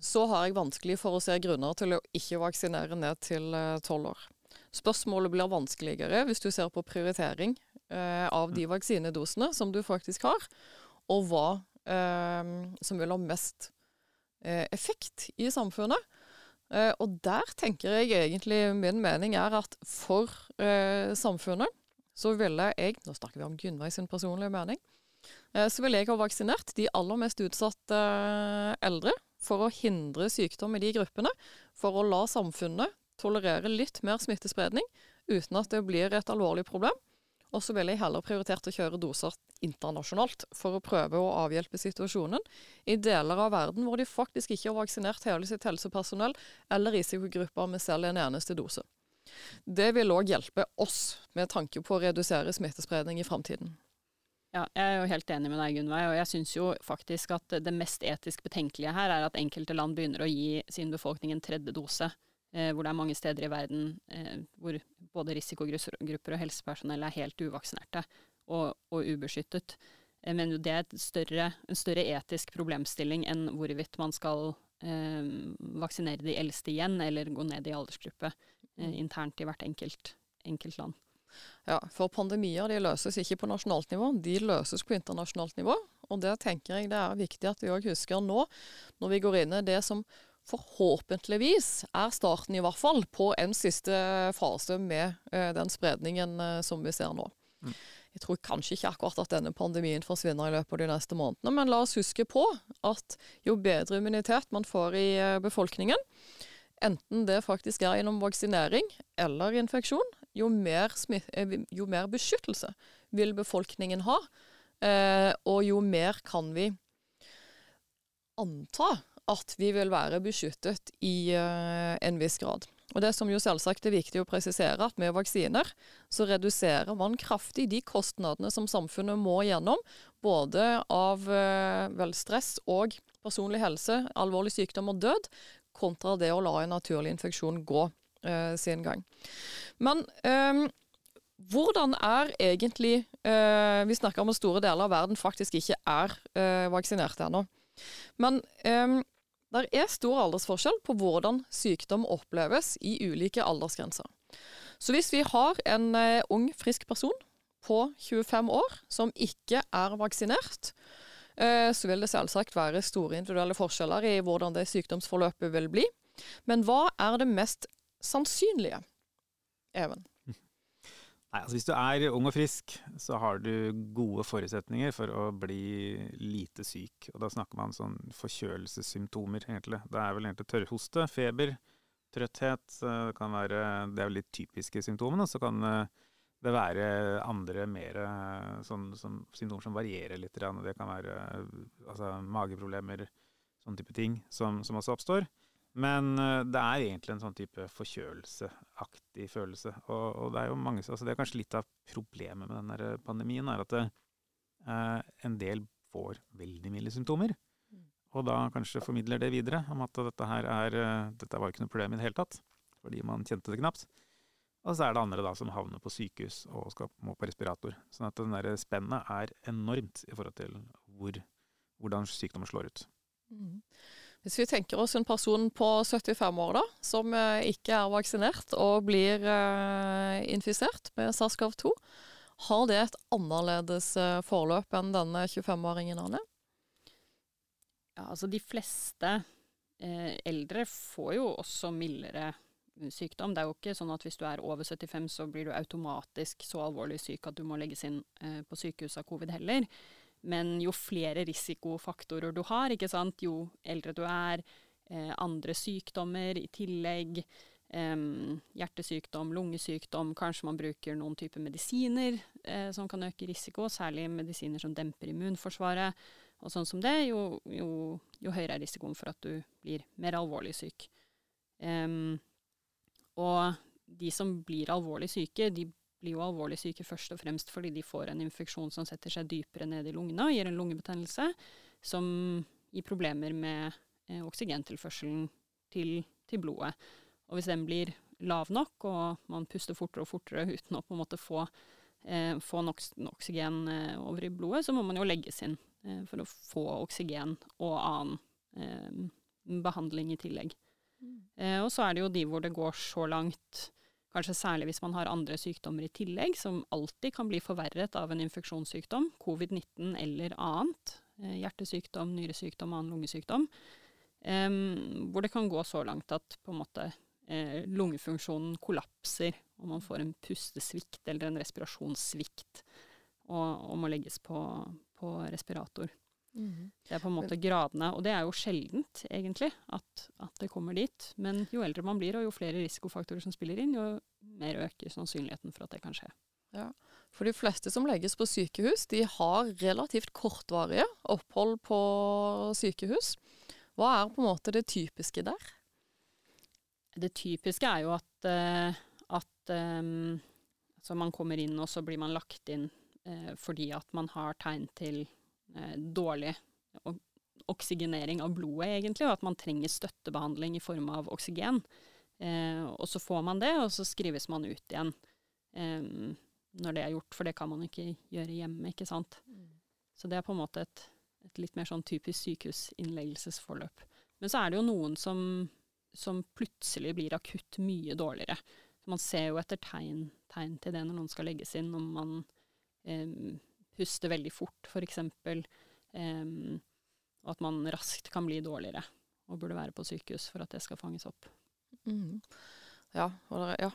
så har jeg vanskelig for å se grunner til å ikke vaksinere ned til tolv år. Spørsmålet blir vanskeligere hvis du ser på prioritering eh, av de vaksinedosene som du faktisk har, og hva eh, som vil ha mest eh, effekt i samfunnet. Eh, og der tenker jeg egentlig min mening er at for eh, samfunnet så ville jeg Nå snakker vi om Gunnveig sin personlige mening. eh, så ville jeg ha vaksinert de aller mest utsatte eh, eldre for å hindre sykdom i de gruppene. For å la samfunnet tolerere litt mer smittespredning uten at det blir et alvorlig problem. Og så ville jeg heller prioritert å kjøre doser internasjonalt for å prøve å avhjelpe situasjonen i deler av verden hvor de faktisk ikke har vaksinert hele sitt helsepersonell eller risikogrupper med selv en eneste dose. Det vil òg hjelpe oss med tanke på å redusere smittespredning i framtiden. Ja, jeg er jo helt enig med deg, Gunnveig, og jeg syns jo faktisk at det mest etisk betenkelige her er at enkelte land begynner å gi sin befolkning en tredje dose. Eh, hvor det er mange steder i verden eh, hvor både risikogrupper og helsepersonell er helt uvaksinerte og, og ubeskyttet. Jeg mener jo det er større, en større etisk problemstilling enn hvorvidt man skal eh, vaksinere de eldste igjen, eller gå ned i aldersgruppe eh, internt i hvert enkelt, enkelt land. Ja, for pandemier de løses ikke på nasjonalt nivå, de løses på internasjonalt nivå. Og det tenker jeg det er viktig at vi òg husker nå, når vi går inn i det som forhåpentligvis er starten, i hvert fall, på en siste fase med eh, den spredningen eh, som vi ser nå. Mm. Jeg tror kanskje ikke akkurat at denne pandemien forsvinner i løpet av de neste månedene, men la oss huske på at jo bedre immunitet man får i eh, befolkningen, enten det faktisk er gjennom vaksinering eller infeksjon, jo mer, eh, jo mer beskyttelse vil befolkningen ha. Eh, og jo mer kan vi anta at vi vil være beskyttet i eh, en viss grad. Og Det som jo selvsagt er viktig å presisere, at med vaksiner så reduserer man kraftig de kostnadene som samfunnet må gjennom, både av eh, vel stress og personlig helse, alvorlig sykdom og død, kontra det å la en naturlig infeksjon gå uh, sin gang. Men um, hvordan er egentlig Vi snakker om at store deler av verden faktisk ikke er vaksinert ennå. Men um, det er stor aldersforskjell på hvordan sykdom oppleves i ulike aldersgrenser. Så hvis vi har en uh, ung, frisk person på 25 år som ikke er vaksinert, uh, så vil det selvsagt være store individuelle forskjeller i hvordan det sykdomsforløpet vil bli. Men hva er det mest sannsynlige, Even? Nei, altså Hvis du er ung og frisk, så har du gode forutsetninger for å bli lite syk. Og da snakker man sånn forkjølelsessymptomer, egentlig. Det er vel egentlig tørrhoste, feber, trøtthet. Det, kan være, det er vel litt typiske symptomene. Så kan det være andre mer sånn, sånn, symptomer som varierer litt. Det kan være altså, mageproblemer, sånne type ting, som, som også oppstår. Men uh, det er egentlig en sånn type forkjølelseaktig følelse. Og, og, det er jo mange, altså det er kanskje litt av problemet med denne pandemien, er at det, eh, en del får veldig milde symptomer. Mm. Og da kanskje formidler det videre om at dette her er uh, Dette var ikke noe problem i det hele tatt, fordi man kjente det knapt. Og så er det andre da som havner på sykehus og skal, må på respirator. Sånn at den der spennet er enormt i forhold til hvor, hvordan sykdommen slår ut. Mm. Hvis vi tenker oss en person på 75 år da, som eh, ikke er vaksinert og blir eh, infisert med SARS-CoV-2, har det et annerledes eh, forløp enn denne 25-åringen Anne? Ja, altså de fleste eh, eldre får jo også mildere sykdom. Det er jo ikke sånn at hvis du er over 75, så blir du automatisk så alvorlig syk at du må legges inn eh, på sykehus av covid heller. Men jo flere risikofaktorer du har, jo eldre du er, eh, andre sykdommer i tillegg, eh, hjertesykdom, lungesykdom, kanskje man bruker noen typer medisiner eh, som kan øke risiko, særlig medisiner som demper immunforsvaret, og sånn som det, jo, jo, jo høyere er risikoen for at du blir mer alvorlig syk. Og de som blir alvorlig syke, de blir jo alvorlig syke først og fremst fordi de får en infeksjon som setter seg dypere ned i lungene og gir en lungebetennelse, som gir problemer med eh, oksygentilførselen til, til, blodet. Og hvis den blir lav nok, og man puster fortere og fortere uten å på en måte få, eh, få nok oksygen eh, over i blodet, så må man jo legges inn eh, for å få oksygen og annen eh, behandling i tillegg. Mm. Eh, og så er det jo de hvor det går så langt Kanskje særlig hvis man har andre sykdommer i tillegg, som alltid kan bli forverret av en infeksjonssykdom, covid-19 eller annet. Eh, hjertesykdom, nyresykdom, annen lungesykdom. Um, hvor det kan gå så langt at på en måte eh, lungefunksjonen kollapser, og man får en pustesvikt eller en respirasjonssvikt og, og må legges på, på respirator. Mm. Det er på en måte gradene, og det er jo sjeldent, egentlig, at, at, det kommer dit. Men jo eldre man blir, og jo flere risikofaktorer som spiller inn, jo mer øker sannsynligheten for at det kan skje. Ja, For de fleste som legges på sykehus, de har relativt kortvarige opphold på sykehus. Hva er på en måte det typiske der? Det typiske er jo at, uh, at altså man kommer inn, og så blir man lagt inn uh, fordi at man har tegn til eh, dårlig oksygenering av blodet, egentlig, og at man trenger støttebehandling i form av oksygen. Eh, og så får man det, og så skrives man ut igjen eh, når det er gjort, for det kan man ikke gjøre hjemme, ikke sant. Mm. Så det er på en måte et, et litt mer sånn typisk sykehusinnleggelsesforløp. Men så er det jo noen som, som plutselig blir akutt mye dårligere. Så man ser jo etter tegn, tegn, til det når noen skal legges inn, om man eh, puste veldig fort, f.eks. Um, og at man raskt kan bli dårligere og burde være på sykehus for at det skal fanges opp. Mm. Ja, det, ja,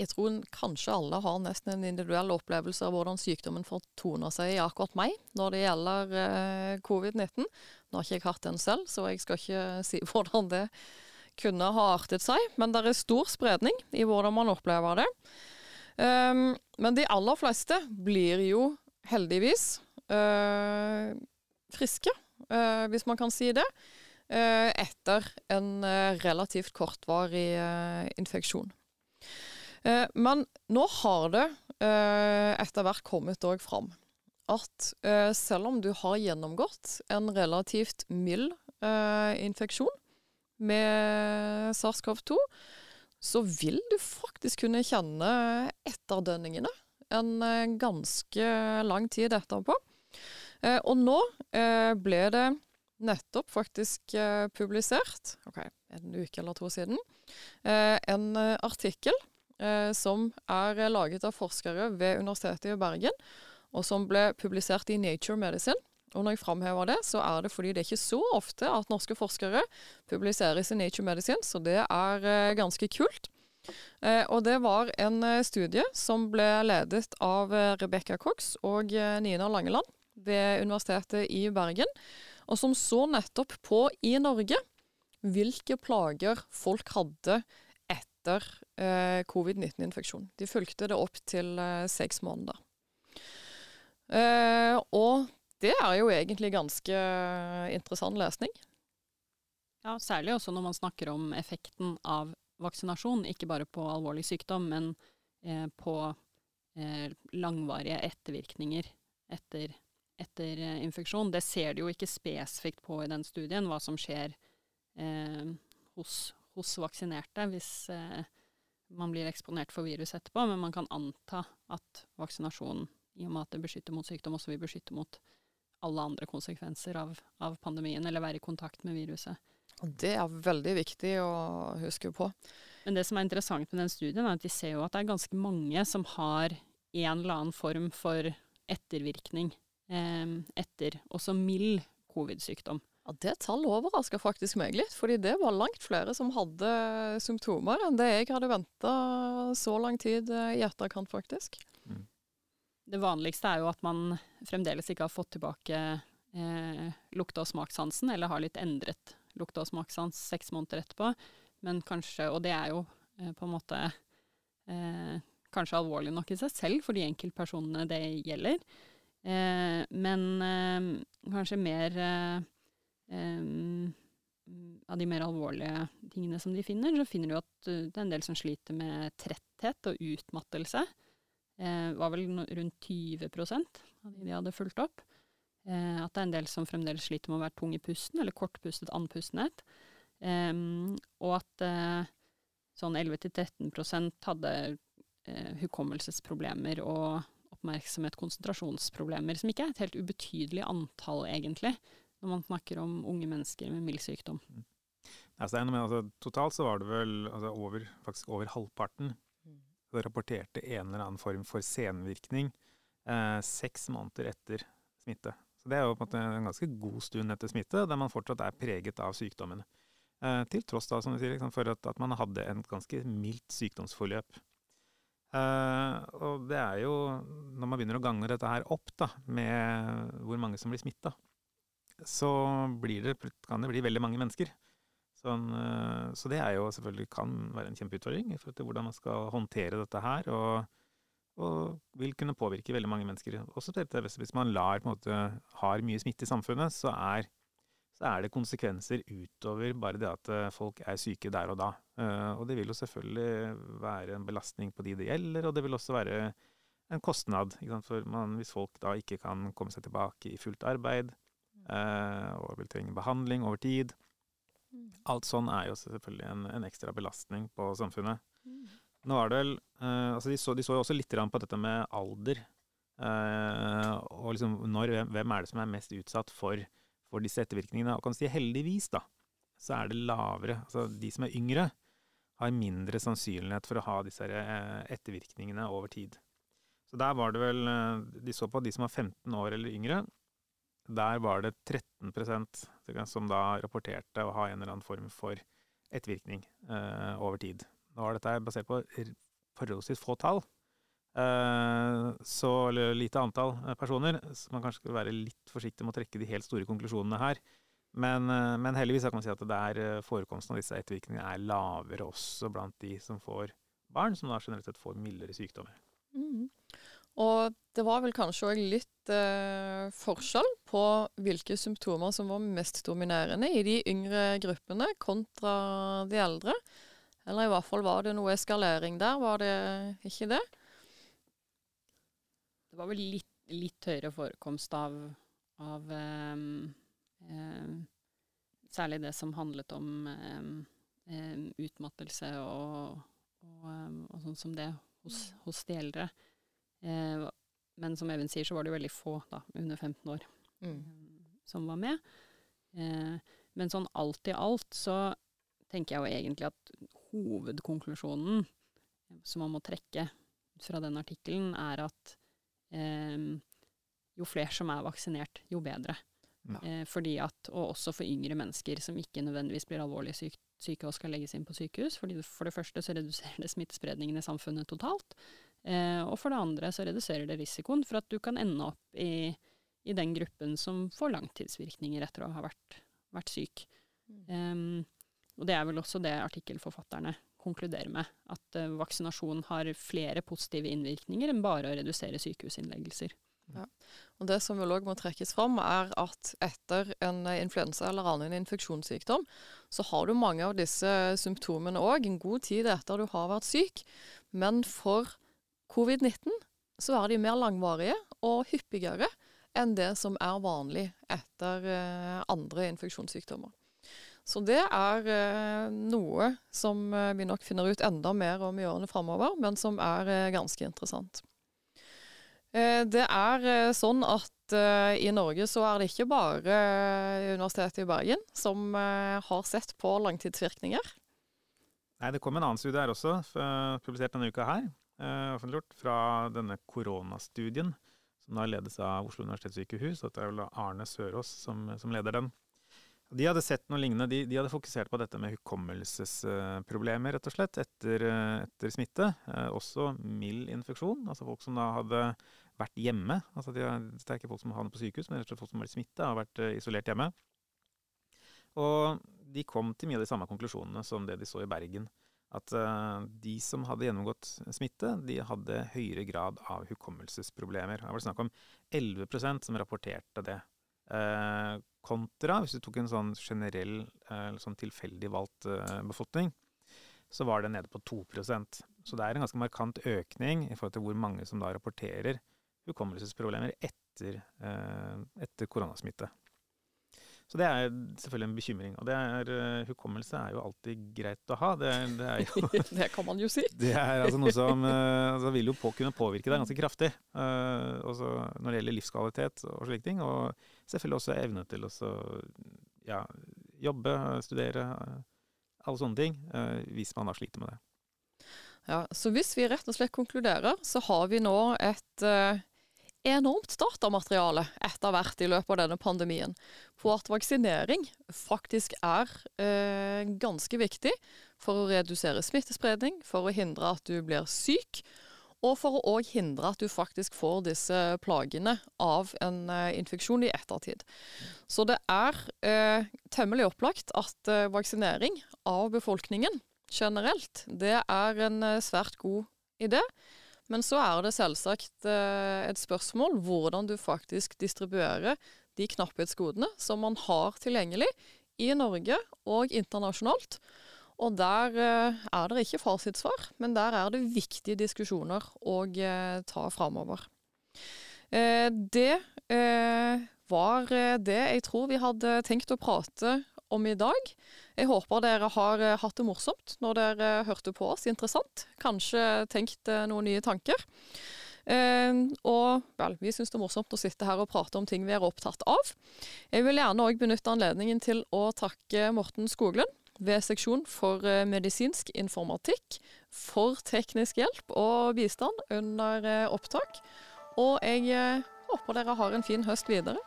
Jeg tror kanskje alle har nesten en individuell opplevelse av hvordan sykdommen fortoner seg i akkurat meg når det gjelder eh, covid-19. Nå har ikke jeg hatt den selv, så jeg skal ikke si hvordan det kunne ha artet seg. Men det er stor spredning i hvordan man opplever det. Um, men de aller fleste blir jo heldigvis uh, friske, uh, hvis man kan si det, uh, etter en relativt kortvarig infeksjon. men nå har det etter hvert kommet òg fram at selv om du har gjennomgått en relativt mild infeksjon med SARS-CoV-2, så vil du faktisk kunne kjenne etterdønningene en eh, ganske lang tid etterpå. Eh, og nå eh, ble det nettopp faktisk publisert, ok, en uke eller to siden, en artikkel som er laget av forskere ved Universitetet i Bergen, og som ble publisert i Nature Medicine. Og når jeg framhever det, så er det fordi det er ikke så ofte at norske forskere publiseres i Nature Medicine, så det er eh, ganske kult. Eh, og det var en eh, studie som ble ledet av Rebekka Cox og Nina Langeland ved Universitetet i Bergen, og som så nettopp på i Norge hvilke plager folk hadde etter covid-19-infeksjon. De fulgte det opp til seks måneder. og det er jo egentlig ganske interessant lesning. Ja, særlig også når man snakker om effekten av vaksinasjon, ikke bare på alvorlig sykdom, men eh, på eh, langvarige ettervirkninger etter, etter eh, infeksjon. Det ser de jo ikke spesifikt på i den studien, hva som skjer eh, hos, hos, vaksinerte hvis eh, man blir eksponert for virus etterpå, men man kan anta at vaksinasjonen, i og med at det beskytter mot sykdom, også vil beskytte mot alle andre konsekvenser av, av pandemien, eller være i kontakt med viruset. Det er veldig viktig å huske på. Men det som er interessant med den studien, er at de ser jo at det er ganske mange som har en eller annen form for ettervirkning eh, etter også mild covid-sykdom. Ja, Det tallet overraska faktisk meg litt, fordi det var langt flere som hadde symptomer enn det jeg hadde venta så lang tid i etterkant, faktisk. Det vanligste er jo at man fremdeles ikke har fått tilbake eh, lukte- og smakssansen, eller har litt endret lukte- og smakssans seks måneder etterpå. Men kanskje, og det er jo eh, på en måte eh, kanskje alvorlig nok i seg selv for de enkeltpersonene det gjelder. Eh, men eh, kanskje mer eh, av de mer alvorlige tingene som de finner, så finner du at det er en del som sliter med tretthet og utmattelse. Eh, var vel rundt 20 av de de hadde fulgt opp. Eh, at det er en del som fremdeles sliter med å være tung i pusten, eller kortpustet andpustenhet. Eh, og at eh, sånn 11-13 hadde eh, hukommelsesproblemer og oppmerksomhet, konsentrasjonsproblemer, som ikke er et helt ubetydelig antall, egentlig, når man snakker om unge mennesker med mild sykdom. Mm. Altså, totalt så var det vel altså, over, faktisk over halvparten rapporterte en eller annen form for senvirkning eh, seks måneder etter smitte. Så Det er jo på en måte en ganske god stund etter smitte, der man fortsatt er preget av sykdommene. Eh, til tross da, som du sier, liksom, for at, at, man hadde en ganske mildt sykdomsforløp. Eh, og det er jo, når man begynner å gange dette her opp da, med hvor mange som blir smitta, så det, kan det bli veldig mange mennesker. Sånn, uh, så det er jo selvfølgelig kan være en kjempeutfordring i forhold til hvordan man skal håndtere dette her. Og, og vil kunne påvirke veldig mange mennesker. Også hvis man lar, måte, har mye smitte i samfunnet, så er så er det konsekvenser utover bare det at eh, folk er syke der og da. Eh, og det vil jo selvfølgelig være en belastning på de det gjelder, og det vil også være en kostnad. For man, hvis folk da ikke kan komme seg tilbake i fullt arbeid, eh, og vil trenge behandling over tid Alt sånn er jo selvfølgelig en, en ekstra belastning på samfunnet. Nå er det vel altså de, så, de så jo også litt på dette med alder. og liksom når, hvem er det som er mest utsatt for for disse ettervirkningene. Og kan si heldigvis, da, så er det lavere. Altså de som er yngre, har mindre sannsynlighet for å ha disse eh, ettervirkningene over tid. Så der var det vel eh, De så på de som var 15 år eller yngre. Der var det 13 som da rapporterte å ha en eller annen form for ettervirkning eh, over tid. Nå er dette basert på forholdsvis få tall, Eh, så lite antall eh, personer, så man kanskje skal være litt forsiktig med å trekke de helt store konklusjonene her. Men, eh, men heldigvis kan man si at det er forekomsten av disse ettervirkningene er lavere også blant de som får barn, som da generelt sett får mildere sykdommer. Mm. Og det var vel kanskje òg litt eh, forskjell på hvilke symptomer som var mest dominerende i de yngre gruppene kontra de eldre. Eller i hvert fall var det noe eskalering der, var det ikke det? Det var vel litt, litt høyere forekomst av, av um, um, Særlig det som handlet om um, utmattelse og, og, og, sånn som det hos, hos de eldre. Uh, men som Even sier, så var det veldig få da, under 15 år mm. som var med. Uh, men sånn alt i alt så tenker jeg jo egentlig at hovedkonklusjonen som man må trekke fra den artikkelen, er at eh, jo flere som er vaksinert, jo bedre. Ja. Eh, fordi at, og også for yngre mennesker som ikke nødvendigvis blir alvorlig syk, syke og skal legges inn på sykehus. Fordi for det første så reduserer det smittespredningen i samfunnet totalt. Eh, og for det andre så reduserer det risikoen for at du kan ende opp i, i den gruppen som får langtidsvirkninger etter å ha vært, vært syk. Mm. Um, og det er vel også det artikkelforfatterne konkluderer med. At uh, vaksinasjon har flere positive innvirkninger enn bare å redusere sykehusinnleggelser. Ja. Og Det som vel òg må trekkes fram, er at etter en influensa eller annen infeksjonssykdom, så har du mange av disse symptomene òg en god tid etter du har vært syk. Men for covid-19 så er de mer langvarige og hyppigere enn det som er vanlig etter uh, andre infeksjonssykdommer. Så det er eh, noe som eh, vi nok finner ut enda mer om i årene framover, men som er eh, ganske interessant. Eh, det er eh, sånn at eh, i Norge så er det ikke bare Universitetet i Bergen som har sett på langtidsvirkninger. Nei, det kom en annen studie her også, publisert denne uka her, offentliggjort fra denne koronastudien, som da ledes av Oslo universitetssykehus. Det er vel Arne Sørås som, som leder den. De hadde sett noe lignende. De, de hadde fokusert på dette med hukommelsesproblemer, rett og slett, etter, etter, smitte. Eh, også mild infeksjon. Altså folk som da hadde vært hjemme. Altså de det er ikke folk som havner på sykehus, men rett og slett folk som har vært smitta og vært isolert hjemme. Og de kom til mye av de samme konklusjonene som det de så i Bergen. At uh, de som hadde gjennomgått smitte, de hadde høyere grad av hukommelsesproblemer. Det var snakk om 11% som rapporterte det. Uh, kontra, hvis du tok en sånn generell, sånn tilfeldig valgt befolkning, så var det nede på 2% Så det er en ganske markant økning i forhold til hvor mange som da rapporterer hukommelsesproblemer etter, etter koronasmitte. Så det er selvfølgelig en bekymring. Og det er, uh, hukommelse er jo alltid greit å ha. Det, det, jo, det kan man jo si. Det er altså noe som uh, altså vil jo på, kunne påvirke deg ganske kraftig. Uh, også når det gjelder livskvalitet og slike ting. Og selvfølgelig også evne til å ja, jobbe, studere, alle sånne ting. hvis man da sliter med det. Ja, Så hvis vi rett og slett konkluderer, så har vi nå et enormt datamateriale etter hvert i løpet av denne pandemien på at vaksinering faktisk er eh, ganske viktig for å redusere smittespredning, for å hindre at du blir syk, og for å hindre at du faktisk får disse plagene av en eh, infeksjon i ettertid. Så det er eh, temmelig opplagt at eh, vaksinering av befolkningen generelt, det er en eh, svært god idé. Men så er det selvsagt eh, et spørsmål hvordan du faktisk distribuerer de knapphetsgodene som man har tilgjengelig i Norge og internasjonalt. Og der eh, er det ikke fasitsvar, men der er det viktige diskusjoner å eh, ta framover. Det var det jeg tror vi hadde tenkt å prate om i dag. Jeg håper dere har eh, hatt det morsomt når dere hørte på oss. Interessant. Kanskje tenkt eh, noen nye tanker. Uh, og vel, vi syns det er morsomt å sitte her og prate om ting vi er opptatt av. Jeg vil gjerne òg benytte anledningen til å takke Morten Skoglund ved seksjon for medisinsk informatikk for teknisk hjelp og bistand under opptak. Og jeg håper dere har en fin høst videre.